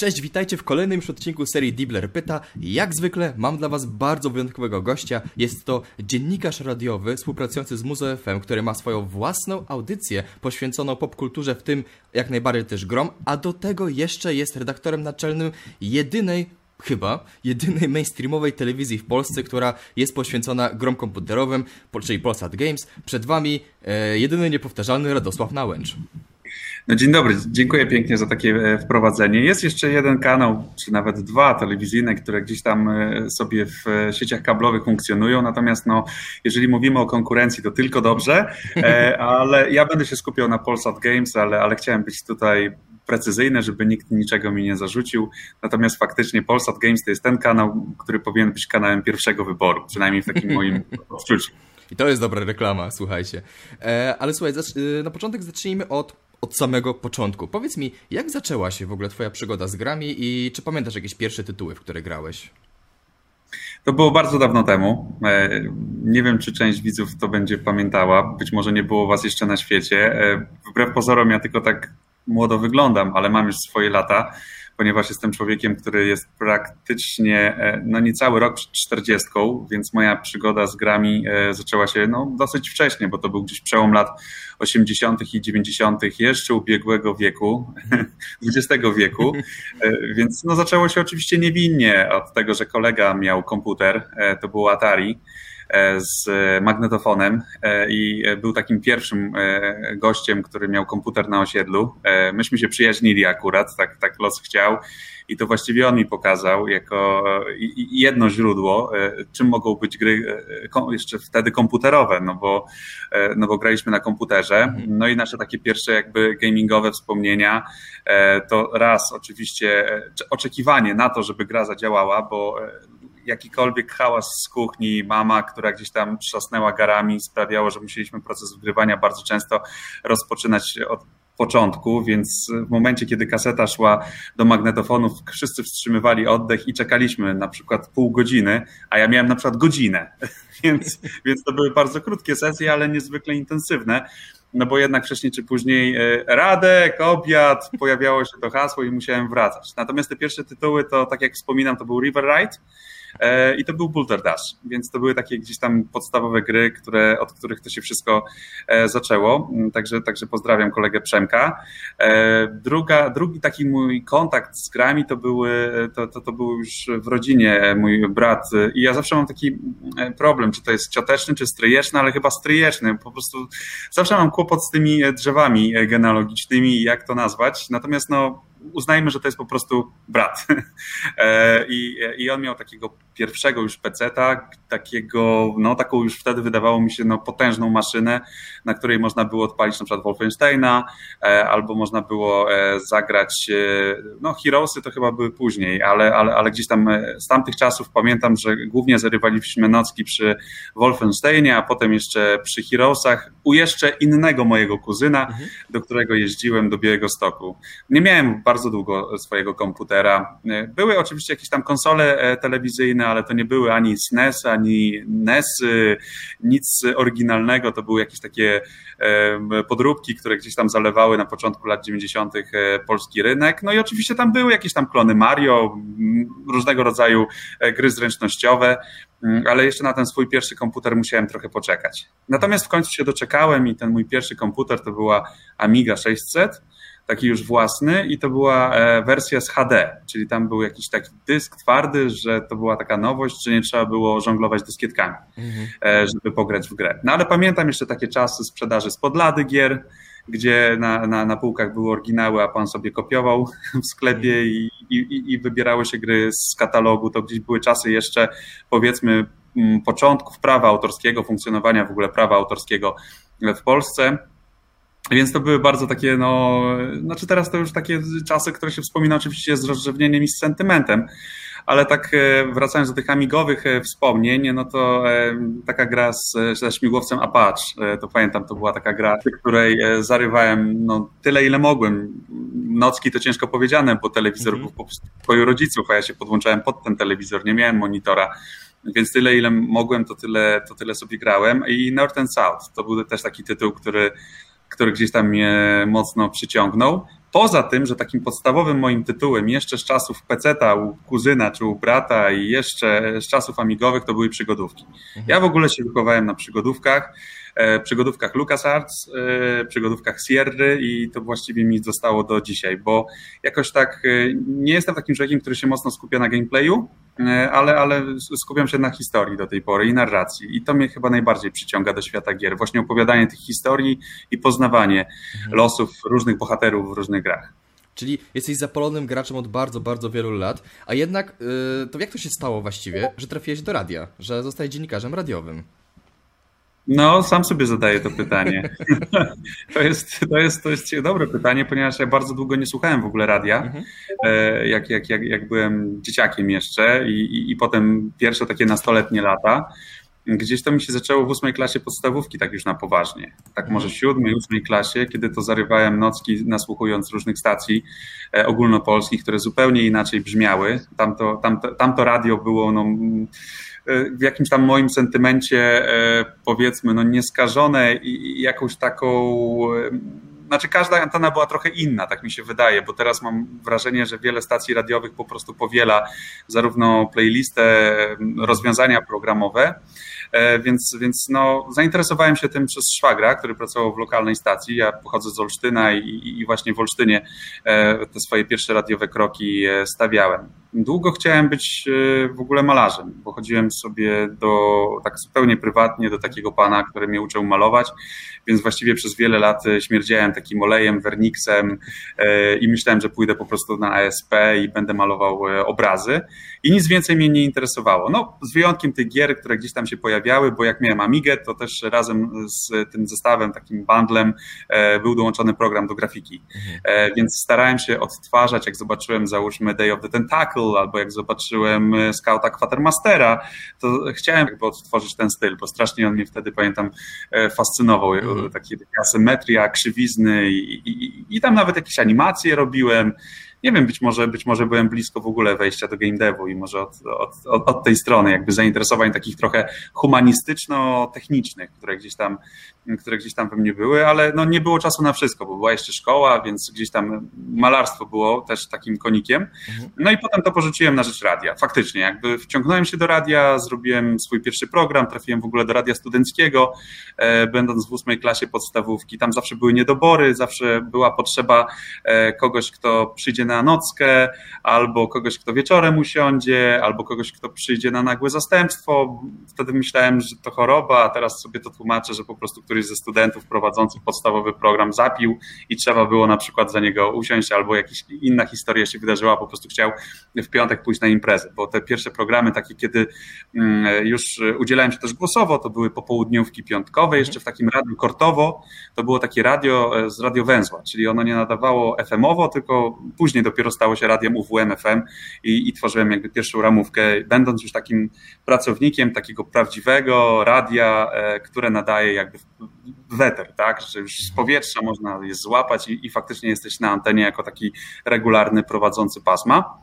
Cześć, witajcie w kolejnym już odcinku serii Dibler Pyta. Jak zwykle mam dla Was bardzo wyjątkowego gościa. Jest to dziennikarz radiowy współpracujący z Muzo FM, który ma swoją własną audycję poświęconą popkulturze, w tym jak najbardziej też grom, a do tego jeszcze jest redaktorem naczelnym jedynej chyba jedynej mainstreamowej telewizji w Polsce, która jest poświęcona grom komputerowym, czyli Polsat Games. Przed Wami e, jedyny niepowtarzalny Radosław Nałęcz. No dzień dobry, dziękuję pięknie za takie e, wprowadzenie. Jest jeszcze jeden kanał, czy nawet dwa telewizyjne, które gdzieś tam e, sobie w e, sieciach kablowych funkcjonują, natomiast no, jeżeli mówimy o konkurencji, to tylko dobrze, ale ja będę się skupiał na Polsat Games, ale, ale chciałem być tutaj precyzyjny, żeby nikt niczego mi nie zarzucił. Natomiast faktycznie Polsat Games to jest ten kanał, który powinien być kanałem pierwszego wyboru, przynajmniej w takim moim odczuciu. I to jest dobra reklama, słuchajcie. Ale słuchaj, na początek zacznijmy od od samego początku. Powiedz mi, jak zaczęła się w ogóle twoja przygoda z grami i czy pamiętasz jakieś pierwsze tytuły, w które grałeś? To było bardzo dawno temu. E, nie wiem, czy część widzów to będzie pamiętała. Być może nie było was jeszcze na świecie. E, wbrew pozorom ja tylko tak młodo wyglądam, ale mam już swoje lata ponieważ jestem człowiekiem, który jest praktycznie e, no niecały rok przed 40, więc moja przygoda z grami zaczęła się no, dosyć wcześnie, bo to był gdzieś przełom lat 80. i 90. jeszcze ubiegłego wieku, XX wieku, e, więc no, zaczęło się oczywiście niewinnie od tego, że kolega miał komputer, to był Atari, E, z magnetofonem e, i był takim pierwszym e, gościem, który miał komputer na osiedlu. Myśmy się przyjaźnili akurat, tak, tak los chciał. I to właściwie on mi pokazał jako jedno źródło, czym mogą być gry jeszcze wtedy komputerowe, no bo, no bo graliśmy na komputerze. No i nasze takie pierwsze jakby gamingowe wspomnienia to raz oczywiście oczekiwanie na to, żeby gra zadziałała, bo jakikolwiek hałas z kuchni, mama, która gdzieś tam trzasnęła garami, sprawiało, że musieliśmy proces wgrywania bardzo często rozpoczynać od początku, więc w momencie, kiedy kaseta szła do magnetofonów, wszyscy wstrzymywali oddech i czekaliśmy na przykład pół godziny, a ja miałem na przykład godzinę, więc, więc to były bardzo krótkie sesje, ale niezwykle intensywne no bo jednak wcześniej czy później e, Radek, obiad, pojawiało się to hasło i musiałem wracać. Natomiast te pierwsze tytuły to, tak jak wspominam, to był River Ride, i to był Boulder Dash, więc to były takie gdzieś tam podstawowe gry, które, od których to się wszystko e, zaczęło, mm, także, także pozdrawiam kolegę Przemka. E, druga, drugi taki mój kontakt z grami to, były, to, to, to był już w rodzinie mój brat i ja zawsze mam taki problem, czy to jest cioteczny, czy stryjeczny, ale chyba stryjeczny, po prostu zawsze mam kłopot z tymi drzewami genealogicznymi, jak to nazwać, natomiast no uznajmy, że to jest po prostu brat. E, I, I on miał takiego pierwszego już peceta, takiego, no taką już wtedy wydawało mi się no, potężną maszynę, na której można było odpalić na przykład Wolfensteina, e, albo można było e, zagrać, no Heroesy to chyba były później, ale, ale, ale gdzieś tam z tamtych czasów pamiętam, że głównie zarywaliśmy nocki przy Wolfensteinie, a potem jeszcze przy Heroesach u jeszcze innego mojego kuzyna, mhm. do którego jeździłem do Białego Stoku. Nie miałem bardzo długo swojego komputera. Były oczywiście jakieś tam konsole e, telewizyjne, ale to nie były ani SNES, ani NES, nic oryginalnego. To były jakieś takie podróbki, które gdzieś tam zalewały na początku lat 90. E, polski rynek. No i oczywiście tam były jakieś tam klony Mario, różnego rodzaju e, gry zręcznościowe ale jeszcze na ten swój pierwszy komputer musiałem trochę poczekać. Natomiast w końcu się doczekałem i ten mój pierwszy komputer to była Amiga 600 taki już własny i to była e, wersja z HD, czyli tam był jakiś taki dysk twardy, że to była taka nowość, że nie trzeba było żonglować dyskietkami, mhm. E, żeby pograć w grę. No ale pamiętam jeszcze takie czasy sprzedaży z podlady gier, gdzie na, na, na półkach były oryginały, a pan sobie kopiował w sklepie mhm. i, i, i wybierały się gry z katalogu. To gdzieś były czasy jeszcze, powiedzmy, początków prawa autorskiego, funkcjonowania w ogóle prawa autorskiego w Polsce. Więc to były bardzo takie, no, znaczy teraz to już takie czasy, które się wspomina oczywiście z rozrzewnieniem i z sentymentem, ale tak e, wracając do tych amigowych e, wspomnień, no to e, taka gra z, ze śmigłowcem Apache, to pamiętam, to była taka gra, której zarywałem no, tyle, ile mogłem. Nocki to ciężko powiedziane, bo telewizor -hmm. był po prostu w pokoju rodziców, a ja się podłączałem pod ten telewizor, nie miałem monitora więc tyle, ile mogłem, to tyle, to tyle sobie grałem. I North and South to był też taki tytuł, który który gdzieś tam mnie mocno przyciągnął. Poza tym, że takim podstawowym moim tytułem jeszcze z czasów peceta u kuzyna czy u brata i jeszcze z czasów amigowych to były przygodówki. Mhm. Ja w ogóle się wychowałem na przygodówkach, e, przygodówkach LucasArts, e, przygodówkach Sierry i to właściwie mi zostało do dzisiaj, bo jakoś tak e, nie jestem takim człowiekiem, który się mocno skupia na gameplayu, ale, ale skupiam się na historii do tej pory i narracji i to mnie chyba najbardziej przyciąga do świata gier. Właśnie opowiadanie tych historii i poznawanie mhm. losów różnych bohaterów w różnych grach. Czyli jesteś zapalonym graczem od bardzo, bardzo wielu lat, a jednak yy, to jak to się stało właściwie, że trafiłeś do radia, że zostałeś dziennikarzem radiowym? No, sam sobie zadaję to pytanie. to, jest, to, jest, to jest dobre pytanie, ponieważ ja bardzo długo nie słuchałem w ogóle radia, mhm. E, jak, jak, jak, jak byłem dzieciakiem jeszcze i, i, i potem pierwsze takie nastoletnie lata gdzieś to mi się zaczęło w ósmej klasie podstawówki, tak już na poważnie. Tak może siódmej, ósmej klasie, kiedy to zarywałem nocki, nasłuchując różnych stacji e, ogólnopolskich, które zupełnie inaczej brzmiały. Tamto, tamto, tamto radio było no, w jakimś tam moim sentymencie, e, powiedzmy, no nieskażone i jakąś taką znaczy każda antena była trochę inna, tak mi się wydaje, bo teraz mam wrażenie, że wiele stacji radiowych po prostu powiela zarówno playlistę, rozwiązania programowe, więc, więc no, zainteresowałem się tym przez szwagra, który pracował w lokalnej stacji. Ja pochodzę z Olsztyna i, i właśnie w Olsztynie te swoje pierwsze radiowe kroki stawiałem. Długo chciałem być w ogóle malarzem, bo chodziłem sobie do, tak zupełnie prywatnie do takiego pana, który mnie uczył malować, więc właściwie przez wiele lat śmierdziałem takim olejem, werniksem i myślałem, że pójdę po prostu na ASP i będę malował obrazy i nic więcej mnie nie interesowało. No, z wyjątkiem tych gier, które gdzieś tam się pojawiały, bo jak miałem Amigę, to też razem z tym zestawem, takim bundlem e, był dołączony program do grafiki. Mhm. E, więc starałem się odtwarzać, jak zobaczyłem załóżmy Day of the Tentacle, albo jak zobaczyłem Scouta Quatermastera, to chciałem jakby odtworzyć ten styl, bo strasznie on mnie wtedy, pamiętam, e, fascynował. Mhm. Takie asymetria, krzywizny i, i, i tam nawet jakieś animacje robiłem nie wiem, być może, być może byłem blisko w ogóle wejścia do game devu i może od, od, od tej strony jakby zainteresowań takich trochę humanistyczno-technicznych, które gdzieś tam, które gdzieś tam we mnie były, ale no nie było czasu na wszystko, bo była jeszcze szkoła, więc gdzieś tam malarstwo było też takim konikiem. Mhm. No i potem to porzuciłem na rzecz radia. Faktycznie, jakby wciągnąłem się do radia, zrobiłem swój pierwszy program, trafiłem w ogóle do radia studenckiego, e, będąc w ósmej klasie podstawówki. Tam zawsze były niedobory, zawsze była potrzeba e, kogoś, kto przyjdzie na nockę, albo kogoś, kto wieczorem usiądzie, albo kogoś, kto przyjdzie na nagłe zastępstwo. Wtedy myślałem, że to choroba, a teraz sobie to tłumaczę, że po prostu któryś ze studentów prowadzących podstawowy program zapił i trzeba było na przykład za niego usiąść, albo jakaś inna historia się wydarzyła, po prostu chciał w piątek pójść na imprezę, bo te pierwsze programy takie, kiedy mm, już udzielałem się też głosowo, to były popołudniówki piątkowe, jeszcze w takim radiu Kortowo, to było takie radio e, z radiowęzła, czyli ono nie nadawało FM-owo, tylko później później dopiero stało się radiem UWM FM i, i tworzyłem jakby pierwszą ramówkę, będąc już takim pracownikiem takiego prawdziwego radia, e, które nadaje jakby weter, tak, że już z powietrza można je złapać i, i faktycznie jesteś na antenie jako taki regularny prowadzący pasma.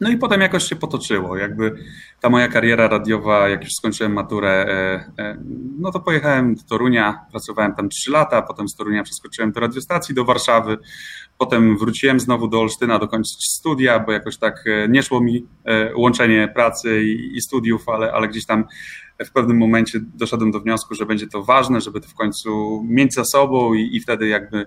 No i potem jakoś się potoczyło. Jakby ta moja kariera radiowa, jak już skończyłem maturę, e, e, no to pojechałem do Torunia, pracowałem tam trzy lata, potem z Torunia przeskoczyłem do radiostacji do Warszawy, potem wróciłem znowu do Olsztyna dokończyć studia, bo jakoś tak e, nie szło mi łączenie pracy i studiów, ale, ale gdzieś tam w pewnym momencie doszedłem do wniosku, że będzie to ważne, żeby to w końcu mieć za sobą i, i wtedy jakby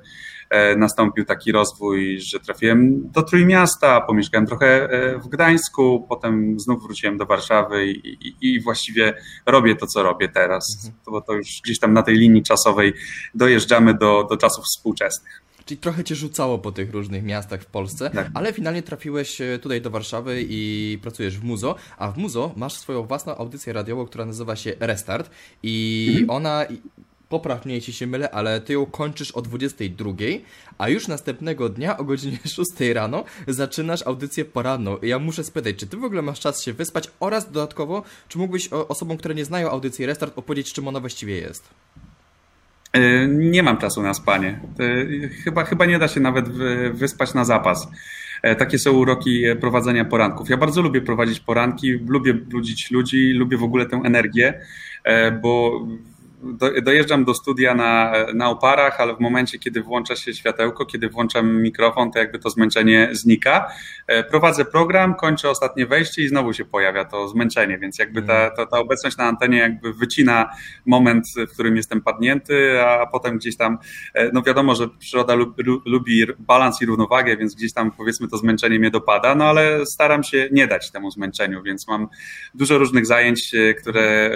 E, nastąpił taki rozwój, że trafiłem do Trójmiasta, pomieszkałem trochę e, w Gdańsku, potem znów wróciłem do Warszawy i, i, i właściwie robię to, co robię teraz, mhm. bo to już gdzieś tam na tej linii czasowej dojeżdżamy do, do czasów współczesnych. Czyli trochę cię rzucało po tych różnych miastach w Polsce, tak. ale finalnie trafiłeś e, tutaj do Warszawy i pracujesz w Muzo, a w Muzo masz swoją własną audycję radiową, która nazywa się Restart i mhm. ona popraw mnie jeśli się mylę, ale ty ją kończysz o 22, a już następnego dnia o godzinie 6 rano zaczynasz audycję poranną. I ja muszę spytać, czy ty w ogóle masz czas się wyspać oraz dodatkowo, czy mógłbyś osobom, które nie znają audycji Restart opowiedzieć, czym ona właściwie jest? E, nie mam czasu na spanie. E, chyba, chyba nie da się nawet wyspać na zapas. E, takie są uroki prowadzenia poranków. Ja bardzo lubię prowadzić poranki, lubię budzić ludzi, lubię w ogóle tę energię, bo dojeżdżam do studia na, na oparach, ale w momencie, kiedy włącza się światełko, kiedy włączam mikrofon, to jakby to zmęczenie znika. E, prowadzę program, kończę ostatnie wejście i znowu się pojawia to zmęczenie, więc jakby ta, ta, ta obecność na antenie jakby wycina moment, w którym jestem padnięty, a potem gdzieś tam, e, no wiadomo, że przyroda lubi balans i równowagę, więc gdzieś tam powiedzmy to zmęczenie mnie dopada, no ale staram się nie dać temu zmęczeniu, więc mam dużo różnych zajęć, które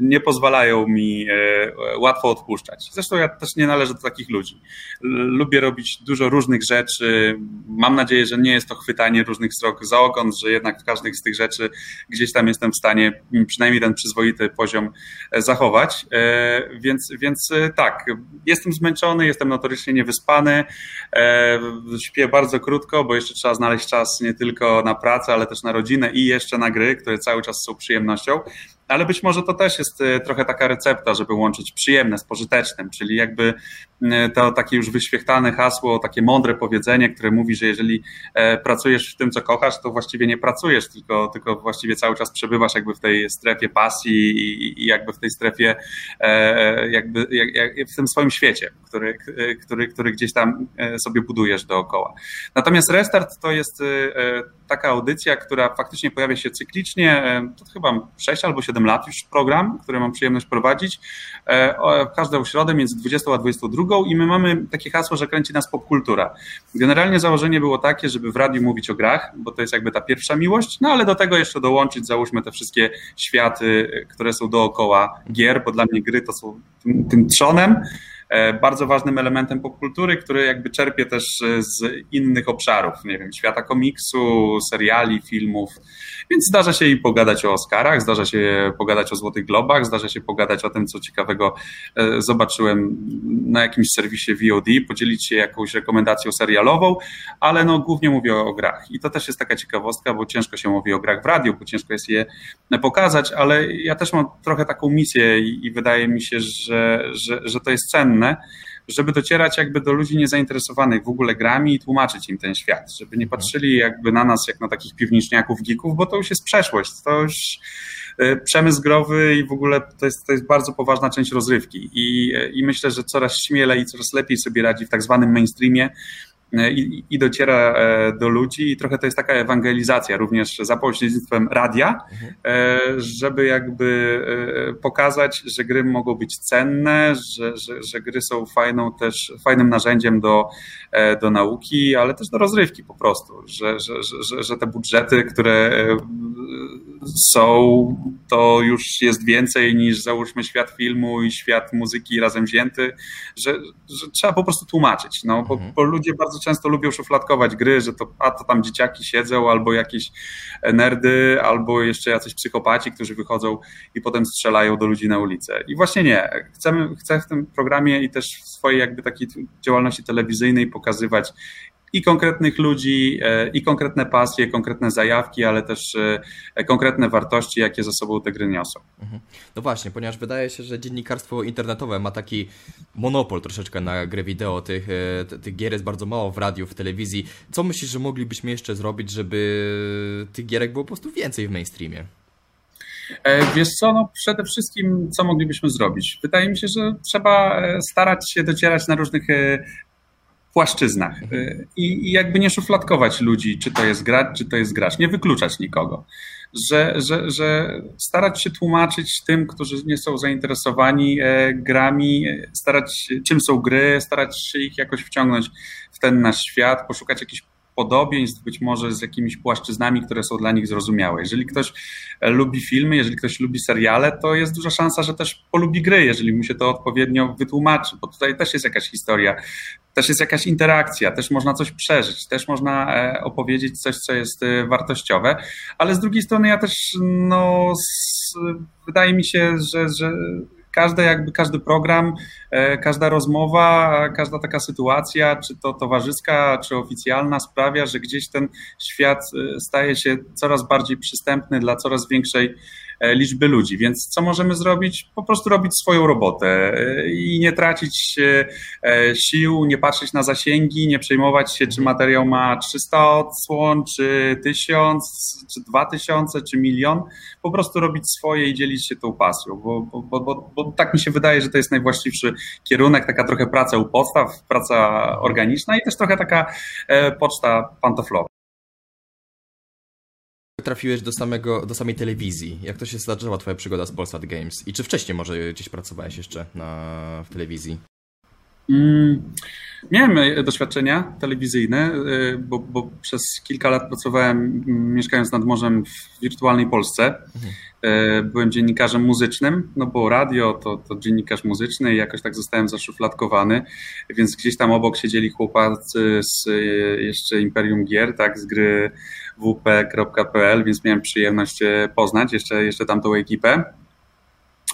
nie pozwalają mi e, łatwo odpuszczać. Zresztą ja też nie należę do takich ludzi. Lubię robić dużo różnych rzeczy. Mam nadzieję, że nie jest to chwytanie różnych strok za ogon, że jednak w każdej z tych rzeczy gdzieś tam jestem w stanie przynajmniej ten przyzwoity poziom e, zachować. E, więc, więc tak, jestem zmęczony, jestem notorycznie niewyspany. Śpię bardzo krótko, bo jeszcze trzeba znaleźć czas nie tylko na pracę, ale też na rodzinę i jeszcze na gry, które cały czas są przyjemnością ale być może to też jest e, trochę taka recepta, żeby łączyć przyjemne z pożytecznym, czyli jakby e, to takie już wyświechtane hasło, takie mądre powiedzenie, które mówi, że jeżeli e, pracujesz w tym, co kochasz, to właściwie nie pracujesz, tylko, tylko właściwie cały czas przebywasz jakby w tej strefie pasji i, jakby w tej strefie, jakby w tym swoim świecie, który, który, który gdzieś tam sobie budujesz dookoła. Natomiast restart to jest taka audycja, która faktycznie pojawia się cyklicznie, to chyba 6 albo 7 7 lat już program, który mam przyjemność prowadzić. E, każdą środę między 20 a 22 i my mamy takie hasło, że kręci nas popkultura. Generalnie założenie było takie, żeby w radiu mówić o grach, bo to jest jakby ta pierwsza miłość, no ale do tego jeszcze dołączyć, załóżmy te wszystkie światy, które są dookoła gier, bo dla mnie gry to są tym, tym trzonem. E, bardzo ważnym elementem popkultury, który jakby czerpie też e, z innych obszarów, nie wiem, świata komiksu, seriali, filmów. Więc zdarza się i pogadać o Oscarach, zdarza się pogadać o Złotych Globach, zdarza się pogadać o tym, co ciekawego e, zobaczyłem na jakimś serwisie VOD, podzielić się jakąś rekomendacją serialową, ale no głównie mówię o, grach. I to też jest taka ciekawostka, bo ciężko się mówi o grach w radiu, bo ciężko jest je pokazać, ale ja też mam trochę taką misję i, i wydaje mi się, że, że, że to jest cenne, żeby docierać jakby do ludzi niezainteresowanych w ogóle grami i tłumaczyć im ten świat, żeby nie patrzyli jakby na nas jak na takich piwniczniaków, geeków, bo to już jest przeszłość, to już e, przemysł growy i w ogóle to jest, to jest bardzo poważna część rozrywki. I, i myślę, że coraz śmielej i coraz lepiej sobie radzi w tak zwanym mainstreamie, E, i, i, dociera e, do ludzi i trochę to jest taka ewangelizacja również za pośrednictwem radia, mhm. e, żeby jakby pokazać, że gry mogą być cenne, że, że, że gry są fajną też, fajnym narzędziem do, do nauki, ale też do rozrywki po prostu, że, że, że, że te budżety, które są, to już jest więcej niż załóżmy świat filmu i świat muzyki razem wzięty, że, że trzeba po prostu tłumaczyć, no, bo, mhm. bo ludzie bardzo często lubią szufladkować gry, że to, a to tam dzieciaki siedzą, albo jakieś nerdy, albo jeszcze jacyś psychopaci, którzy wychodzą i potem strzelają do ludzi na ulicę. I właśnie nie. Chcemy, chcę w tym programie i też w swojej jakby takiej działalności telewizyjnej pokazywać i konkretnych ludzi, e, i konkretne pasje, konkretne zajawki, ale też e, konkretne wartości, jakie ze sobą te gry niosą. Mhm. No właśnie, ponieważ wydaje się, że dziennikarstwo internetowe ma taki monopol troszeczkę na grę wideo, tych, e, tych gier jest bardzo mało w radiu, w telewizji. Co myślisz, że moglibyśmy jeszcze zrobić, żeby tych gierek było po prostu więcej w mainstreamie? Wiesz co, no przede wszystkim co moglibyśmy zrobić? Wydaje mi się, że trzeba starać się docierać na różnych płaszczyznach y, I, jakby nie szufladkować ludzi, czy to jest gracz, czy to jest gracz, nie wykluczać nikogo. Że, że, że starać się tłumaczyć tym, którzy nie są zainteresowani e, grami, starać się, czym są gry, starać się ich jakoś wciągnąć w ten nasz świat, poszukać jakichś podobieństw być może z jakimiś płaszczyznami, które są dla nich zrozumiałe. Jeżeli ktoś e, lubi filmy, jeżeli ktoś lubi seriale, to jest duża szansa, że też polubi gry, jeżeli mu się to odpowiednio wytłumaczy, bo tutaj też jest jakaś historia, też jest jakaś interakcja, też można coś przeżyć, też można e, opowiedzieć coś, co jest e, wartościowe, ale z drugiej strony ja też, no, wydaje mi się, że, że każdy jakby każdy program, e, każda rozmowa, każda taka sytuacja, czy to towarzyska, czy oficjalna, sprawia, że gdzieś ten świat e, staje się coraz bardziej przystępny dla coraz większej liczby ludzi. Więc co możemy zrobić? Po prostu robić swoją robotę i nie tracić sił, nie patrzeć na zasięgi, nie przejmować się, czy materiał ma 300 odsłon, czy 1000, czy 2000, czy milion. Po prostu robić swoje i dzielić się tą pasją, bo, bo, bo, bo tak mi się wydaje, że to jest najwłaściwszy kierunek, taka trochę praca u podstaw, praca organiczna i też trochę taka poczta pantoflowa trafiłeś do, samego, do samej telewizji? Jak to się zaczęła twoja przygoda z Polsat Games? I czy wcześniej może gdzieś pracowałeś jeszcze na, w telewizji? Mm, miałem doświadczenia telewizyjne, e, bo, bo, przez kilka lat pracowałem mieszkając nad morzem w wirtualnej Polsce. Mhm. E, byłem dziennikarzem muzycznym, no bo radio to, to dziennikarz muzyczny i jakoś tak zostałem zaszufladkowany, więc gdzieś tam obok siedzieli chłopacy z jeszcze Imperium Gier, tak, z gry wp.pl, więc miałem przyjemność poznać jeszcze, jeszcze tamtą ekipę.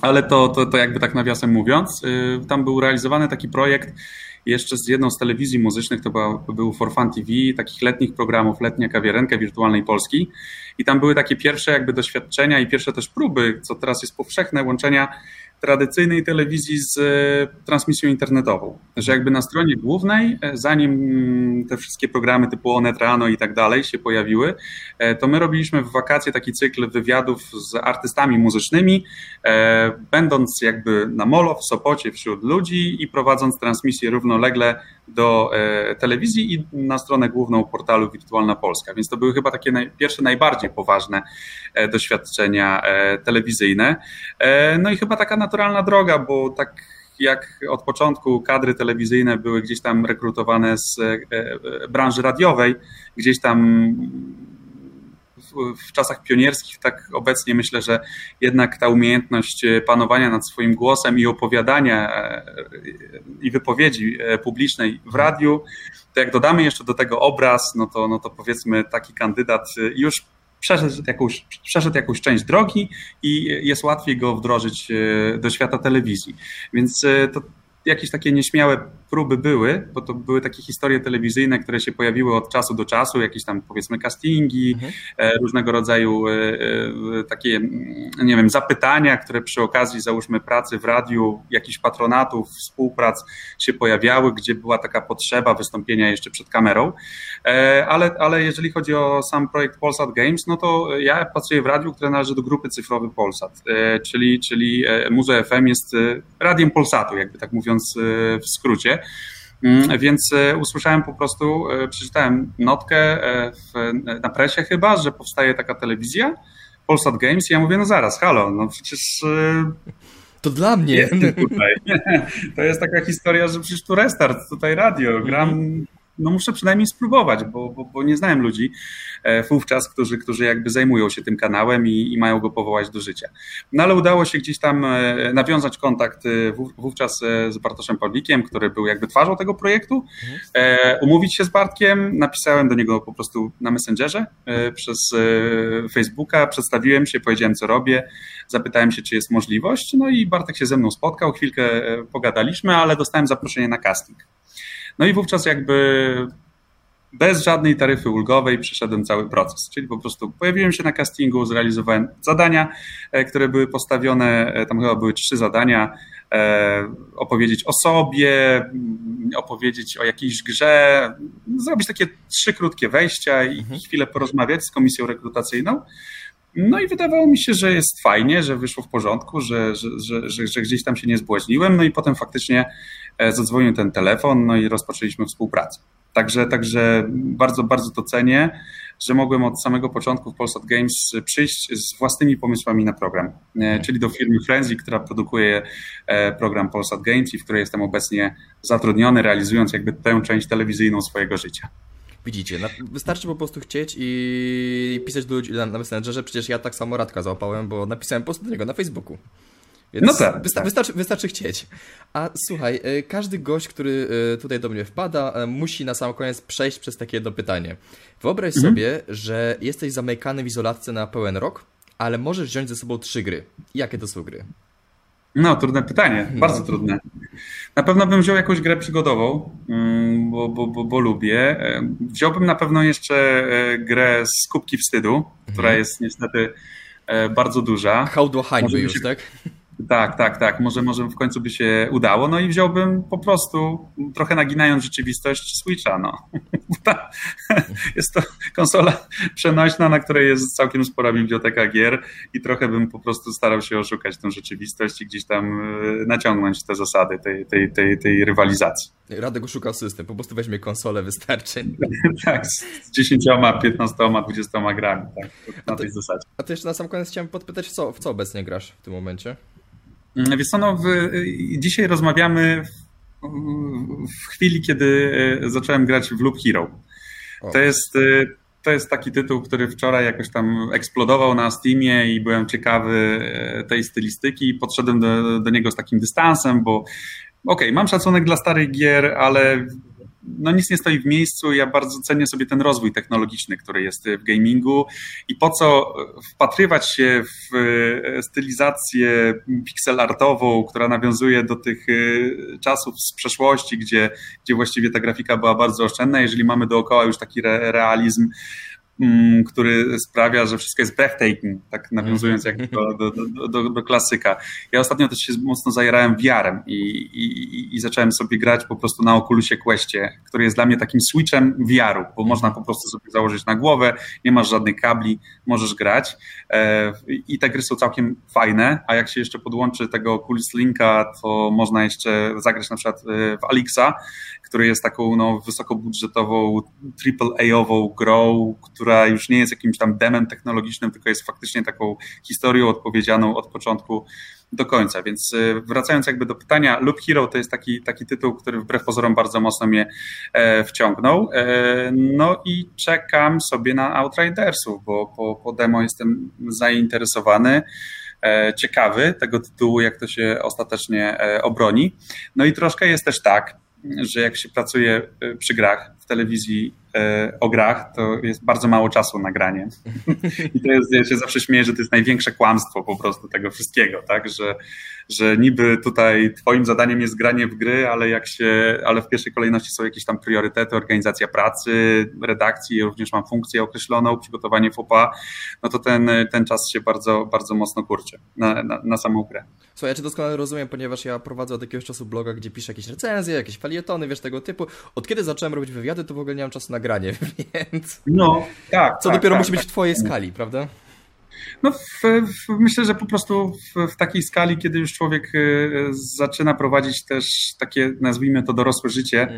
Ale to, to, to jakby tak nawiasem mówiąc, y, tam był realizowany taki projekt jeszcze z jedną z telewizji muzycznych, to był, był For Fun TV, takich letnich programów, letnia kawiarenka wirtualnej Polski. I tam były takie pierwsze jakby doświadczenia i pierwsze też próby, co teraz jest powszechne, łączenia tradycyjnej telewizji z e, transmisją internetową. Że jakby na stronie głównej, e, zanim mm, te wszystkie programy typu Onet Rano i tak dalej się pojawiły, e, to my robiliśmy w wakacje taki cykl wywiadów z artystami muzycznymi, będąc jakby na molo w Sopocie wśród ludzi i prowadząc transmisję równolegle do telewizji i na stronę główną portalu Wirtualna Polska. Więc to były chyba takie naj, pierwsze, najbardziej poważne doświadczenia telewizyjne. No i chyba taka naturalna droga, bo tak jak od początku kadry telewizyjne były gdzieś tam rekrutowane z e, e, branży radiowej, gdzieś tam w czasach pionierskich, tak obecnie myślę, że jednak ta umiejętność panowania nad swoim głosem i opowiadania e, i wypowiedzi publicznej w radiu, to jak dodamy jeszcze do tego obraz, no to, no to powiedzmy taki kandydat już przeszedł jakąś, przeszedł jakąś część drogi i jest łatwiej go wdrożyć e, do świata telewizji. Więc e, to jakieś takie nieśmiałe próby były, bo to były takie historie telewizyjne, które się pojawiły od czasu do czasu, jakieś tam powiedzmy castingi, mhm. E, różnego rodzaju e, e, takie, nie wiem, zapytania, które przy okazji załóżmy pracy w radiu, jakichś patronatów, współprac się pojawiały, gdzie była taka potrzeba wystąpienia jeszcze przed kamerą. Ale, ale jeżeli chodzi o sam projekt Polsat Games, no to ja pracuję w radiu, które należy do grupy cyfrowej Polsat, czyli, czyli Muze FM jest radiem Polsatu, jakby tak mówiąc w skrócie. Mm, więc e, usłyszałem po prostu, e, przeczytałem notkę e, w, na presie chyba, że powstaje taka telewizja, Polsat Games i ja mówię, no zaraz, halo, no przecież... To dla mnie. Tutaj. To jest taka historia, że przecież tu restart, tutaj radio, gram mhm no muszę przynajmniej spróbować, bo, bo, bo, nie znałem ludzi e, wówczas, którzy, którzy jakby zajmują się tym kanałem i, i, mają go powołać do życia. No ale udało się gdzieś tam e, nawiązać kontakt e, wówczas z Bartoszem Pawlikiem, który był jakby twarzą tego projektu, umówić się z Bartkiem, napisałem do niego po prostu na Messengerze przez Facebooka, przedstawiłem się, powiedziałem co robię, zapytałem się, czy jest możliwość, no i Bartek się ze mną spotkał, chwilkę pogadaliśmy, ale dostałem zaproszenie na casting. No i wówczas jakby bez żadnej taryfy ulgowej przeszedłem cały proces, czyli po prostu pojawiłem się na castingu, zrealizowałem zadania, e, które były postawione, e, tam chyba były trzy zadania, e, opowiedzieć o sobie, mm, opowiedzieć o jakiejś grze, zrobić takie trzy krótkie wejścia i mhm. chwilę porozmawiać z komisją rekrutacyjną. No i wydawało mi się, że jest fajnie, że wyszło w porządku, że, że, że, że, gdzieś tam się nie zbłaźniłem, no i potem faktycznie e, zadzwonił ten telefon, no i rozpoczęliśmy współpracę. Także, także bardzo, bardzo to cenię, że mogłem od samego początku w Polsat Games przyjść z własnymi pomysłami na program, e, czyli do firmy Frenzy, która produkuje e, program Polsat Games i w której jestem obecnie zatrudniony, realizując jakby tę część telewizyjną swojego życia. Widzicie, wystarczy po prostu chcieć i pisać do ludzi na, na Messengerze. Przecież ja tak samo Radka załapałem, bo napisałem post do niego na Facebooku. Więc no tak, wysta tak. Wystarczy, wystarczy chcieć. A słuchaj, e, każdy gość, który e, tutaj do mnie wpada, e, musi na sam koniec przejść przez takie jedno pytanie. Wyobraź mhm. sobie, że jesteś zamykany w izolatce na pełen rok, ale możesz wziąć ze sobą trzy gry. Jakie to są gry? No, trudne pytanie, no. bardzo trudne. Na pewno bym wziął jakąś grę przygodową, mm, bo, bo, bo, bo lubię. Wziąłbym na pewno jeszcze grę z Kubki Wstydu, która mhm. jest niestety bardzo duża. Hołdło hańby już, tak? Tak, tak, tak. Może, może w końcu by się udało. No i wziąłbym po prostu, trochę naginając rzeczywistość, Switcha. No. Jest to konsola przenośna, na której jest całkiem spora biblioteka gier i trochę bym po prostu starał się oszukać tę rzeczywistość i gdzieś tam e, naciągnąć te zasady tej, tej, tej, tej rywalizacji. Radek oszuka system, po prostu weźmie konsolę, wystarczy. tak, z 10, 15, 20 grami, tak, na tej zasadzie. A to jeszcze na sam koniec chciałem podpytać, co, w co obecnie grasz w tym momencie? Mm, co, no, w, dzisiaj rozmawiamy w, w, chwili, kiedy e, zacząłem grać w Loop Hero. To jest, e, to jest taki tytuł, który wczoraj jakoś tam eksplodował na Steamie i byłem ciekawy e, tej stylistyki i podszedłem do, do niego z takim dystansem, bo okej, okay, mam szacunek dla starych gier, ale no nic nie stoi w miejscu. Ja bardzo cenię sobie ten rozwój technologiczny, który jest w gamingu i po co wpatrywać się w e, stylizację pixelartową, która nawiązuje do tych e, czasów z przeszłości, gdzie, gdzie właściwie ta grafika była bardzo oszczędna, jeżeli mamy dookoła już taki realizm Mm, który sprawia, że wszystko jest breathtaking, tak nawiązując jak do, do, do, do, klasyka. Ja ostatnio też się mocno zajerałem VR-em i, i, i, zacząłem sobie grać po prostu na Oculusie Questie, który jest dla mnie takim switchem VR-u, bo można po prostu sobie założyć na głowę, nie masz żadnych kabli, możesz grać e, i te gry są całkiem fajne, a jak się jeszcze podłączy tego Oculus Linka, to można jeszcze zagrać na przykład e, w Alixa, który jest taką no, wysokobudżetową, triple-A-ową grą, która już nie jest jakimś tam demem technologicznym, tylko jest faktycznie taką historią odpowiedzianą od początku do końca. Więc y, wracając jakby do pytania, Loop Hero to jest taki, taki tytuł, który wbrew pozorom bardzo mocno mnie e, wciągnął. E, no i czekam sobie na Outridersów, bo po, po demo jestem zainteresowany e, ciekawy tego tytułu, jak to się ostatecznie obroni. No i troszkę jest też tak, że jak się pracuje e, przy grach w telewizji e, o grach, to jest bardzo mało czasu na granie. I to jest, ja się zawsze śmieję, że to jest największe kłamstwo po prostu tego wszystkiego, tak, że, że niby tutaj twoim zadaniem jest granie w gry, ale jak się, ale w pierwszej kolejności są jakieś tam priorytety, organizacja pracy, redakcji, również mam funkcję określoną, przygotowanie FOPA, no to ten, ten czas się bardzo, bardzo mocno kurczy na, na, na samą grę. Słuchaj, ja cię doskonale rozumiem, ponieważ ja prowadzę od jakiegoś czasu bloga, gdzie piszę jakieś recenzje, jakieś falietony, wiesz, tego typu. Od kiedy zacząłem robić wywiady, to w ogóle nie mam czasu na granie, więc... No, tak. Co tak, dopiero tak, musi tak. być w twojej skali, prawda? No, w, w, myślę, że po prostu w, w, takiej skali, kiedy już człowiek y, zaczyna prowadzić też takie, nazwijmy to, dorosłe życie,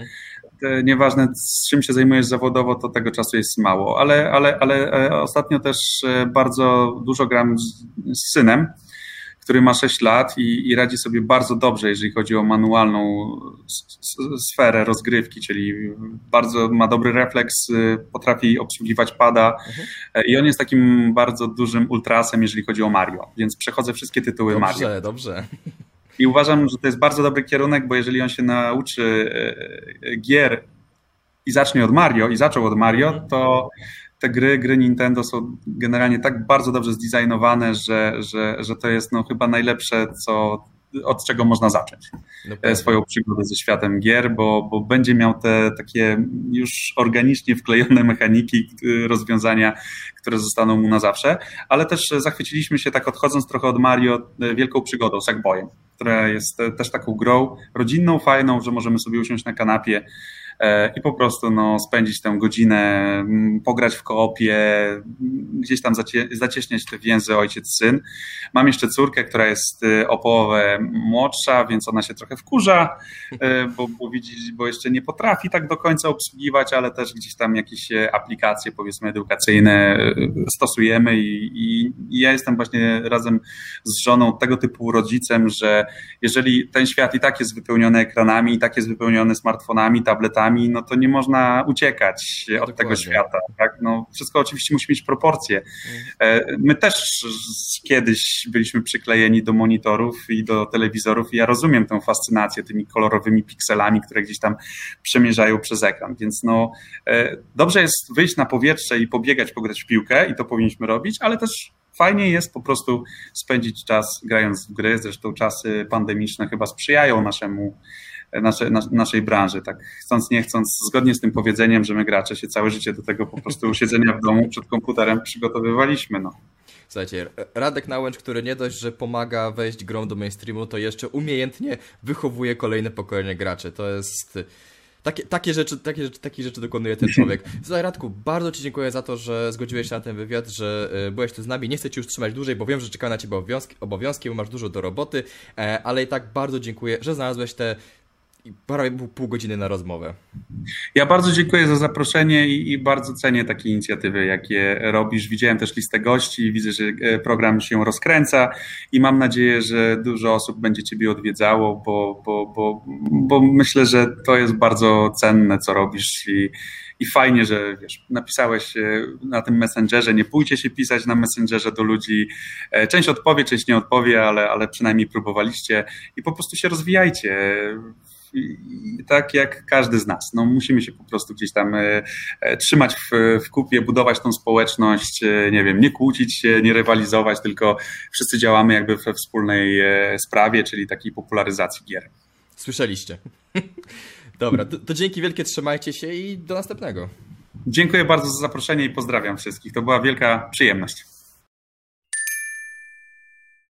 mm. nieważne z czym się zajmujesz zawodowo, to tego czasu jest mało. Ale, ale, ale e, ostatnio też e, bardzo dużo gram z, z synem który ma 6 lat i, i radzi sobie bardzo dobrze, jeżeli chodzi o manualną sferę rozgrywki, czyli bardzo ma dobry refleks, y, potrafi obsługiwać pada mhm. i on jest takim bardzo dużym ultrasem, jeżeli chodzi o Mario, więc przechodzę wszystkie tytuły dobrze, Mario. Dobrze, dobrze. I uważam, że to jest bardzo dobry kierunek, bo jeżeli on się nauczy y, y, gier i zacznie od Mario i zaczął od Mario, mhm. to te gry, gry Nintendo są generalnie tak bardzo dobrze zdesignowane, że, że, że to jest no, chyba najlepsze, co, od czego można zacząć no swoją przygodę ze światem gier, bo, bo będzie miał te takie już organicznie wklejone mechaniki, rozwiązania, które zostaną mu na zawsze, ale też zachwyciliśmy się, tak odchodząc trochę od Mario, e, wielką przygodą Sackboyem, która jest też taką grą rodzinną, fajną, że możemy sobie usiąść na kanapie E, i po prostu no, spędzić tę godzinę, pograć w koopie, gdzieś tam zacie, zacieśniać te więzy ojciec-syn. Mam jeszcze córkę, która jest y, o połowę młodsza, więc ona się trochę wkurza, e, bo, bo widzi, bo jeszcze nie potrafi tak do końca obsługiwać, ale też gdzieś tam jakieś e, aplikacje powiedzmy edukacyjne stosujemy i, i, i ja jestem właśnie razem z żoną tego typu rodzicem, że jeżeli ten świat i tak jest wypełniony ekranami, i tak jest wypełniony smartfonami, tabletami, no to nie można uciekać od Dokładnie. tego świata. Tak? No, wszystko oczywiście musi mieć proporcje. E, my też kiedyś byliśmy przyklejeni do monitorów i do telewizorów i ja rozumiem tę fascynację tymi kolorowymi pikselami, które gdzieś tam przemierzają przez ekran, więc no e, dobrze jest wyjść na powietrze i pobiegać, pograć w piłkę i to powinniśmy robić, ale też fajnie jest po prostu spędzić czas grając w gry. Zresztą czasy pandemiczne chyba sprzyjają naszemu nasze, naszej branży. Tak chcąc, nie chcąc, zgodnie z tym powiedzeniem, że my gracze się całe życie do tego po prostu siedzenia w domu przed komputerem przygotowywaliśmy. No. Słuchajcie, Radek Nałęcz, który nie dość, że pomaga wejść grą do mainstreamu, to jeszcze umiejętnie wychowuje kolejne pokolenie graczy. To jest... Takie, takie, rzeczy, takie, rzeczy, takie rzeczy dokonuje ten człowiek. Słuchaj, Radku, bardzo Ci dziękuję za to, że zgodziłeś się na ten wywiad, że e, byłeś tu z nami. Nie chcę Ci już trzymać dłużej, bo wiem, że czekają na Ciebie obowiązki, obowiązki bo masz dużo do roboty, e, ale i tak bardzo dziękuję, że znalazłeś te i prawie pół godziny na rozmowę. Ja bardzo dziękuję za zaproszenie i, i, bardzo cenię takie inicjatywy, jakie robisz. Widziałem też listę gości, widzę, że e, program się rozkręca i mam nadzieję, że dużo osób będzie Ciebie odwiedzało, bo, bo, bo, bo myślę, że to jest bardzo cenne, co robisz i, i fajnie, że wiesz, napisałeś e, na tym Messengerze, nie pójdzie się pisać na Messengerze do ludzi. E, część odpowie, część nie odpowie, ale, ale przynajmniej próbowaliście i po prostu się rozwijajcie tak jak każdy z nas. No, musimy się po prostu gdzieś tam e, e, trzymać w, w kupie, budować tą społeczność, e, nie wiem, nie kłócić się, nie rywalizować, tylko wszyscy działamy jakby we wspólnej sprawie, czyli takiej popularyzacji gier. Słyszeliście. Dobra, to, to dzięki wielkie, trzymajcie się i do następnego. Dziękuję bardzo za zaproszenie i pozdrawiam wszystkich. To była wielka przyjemność.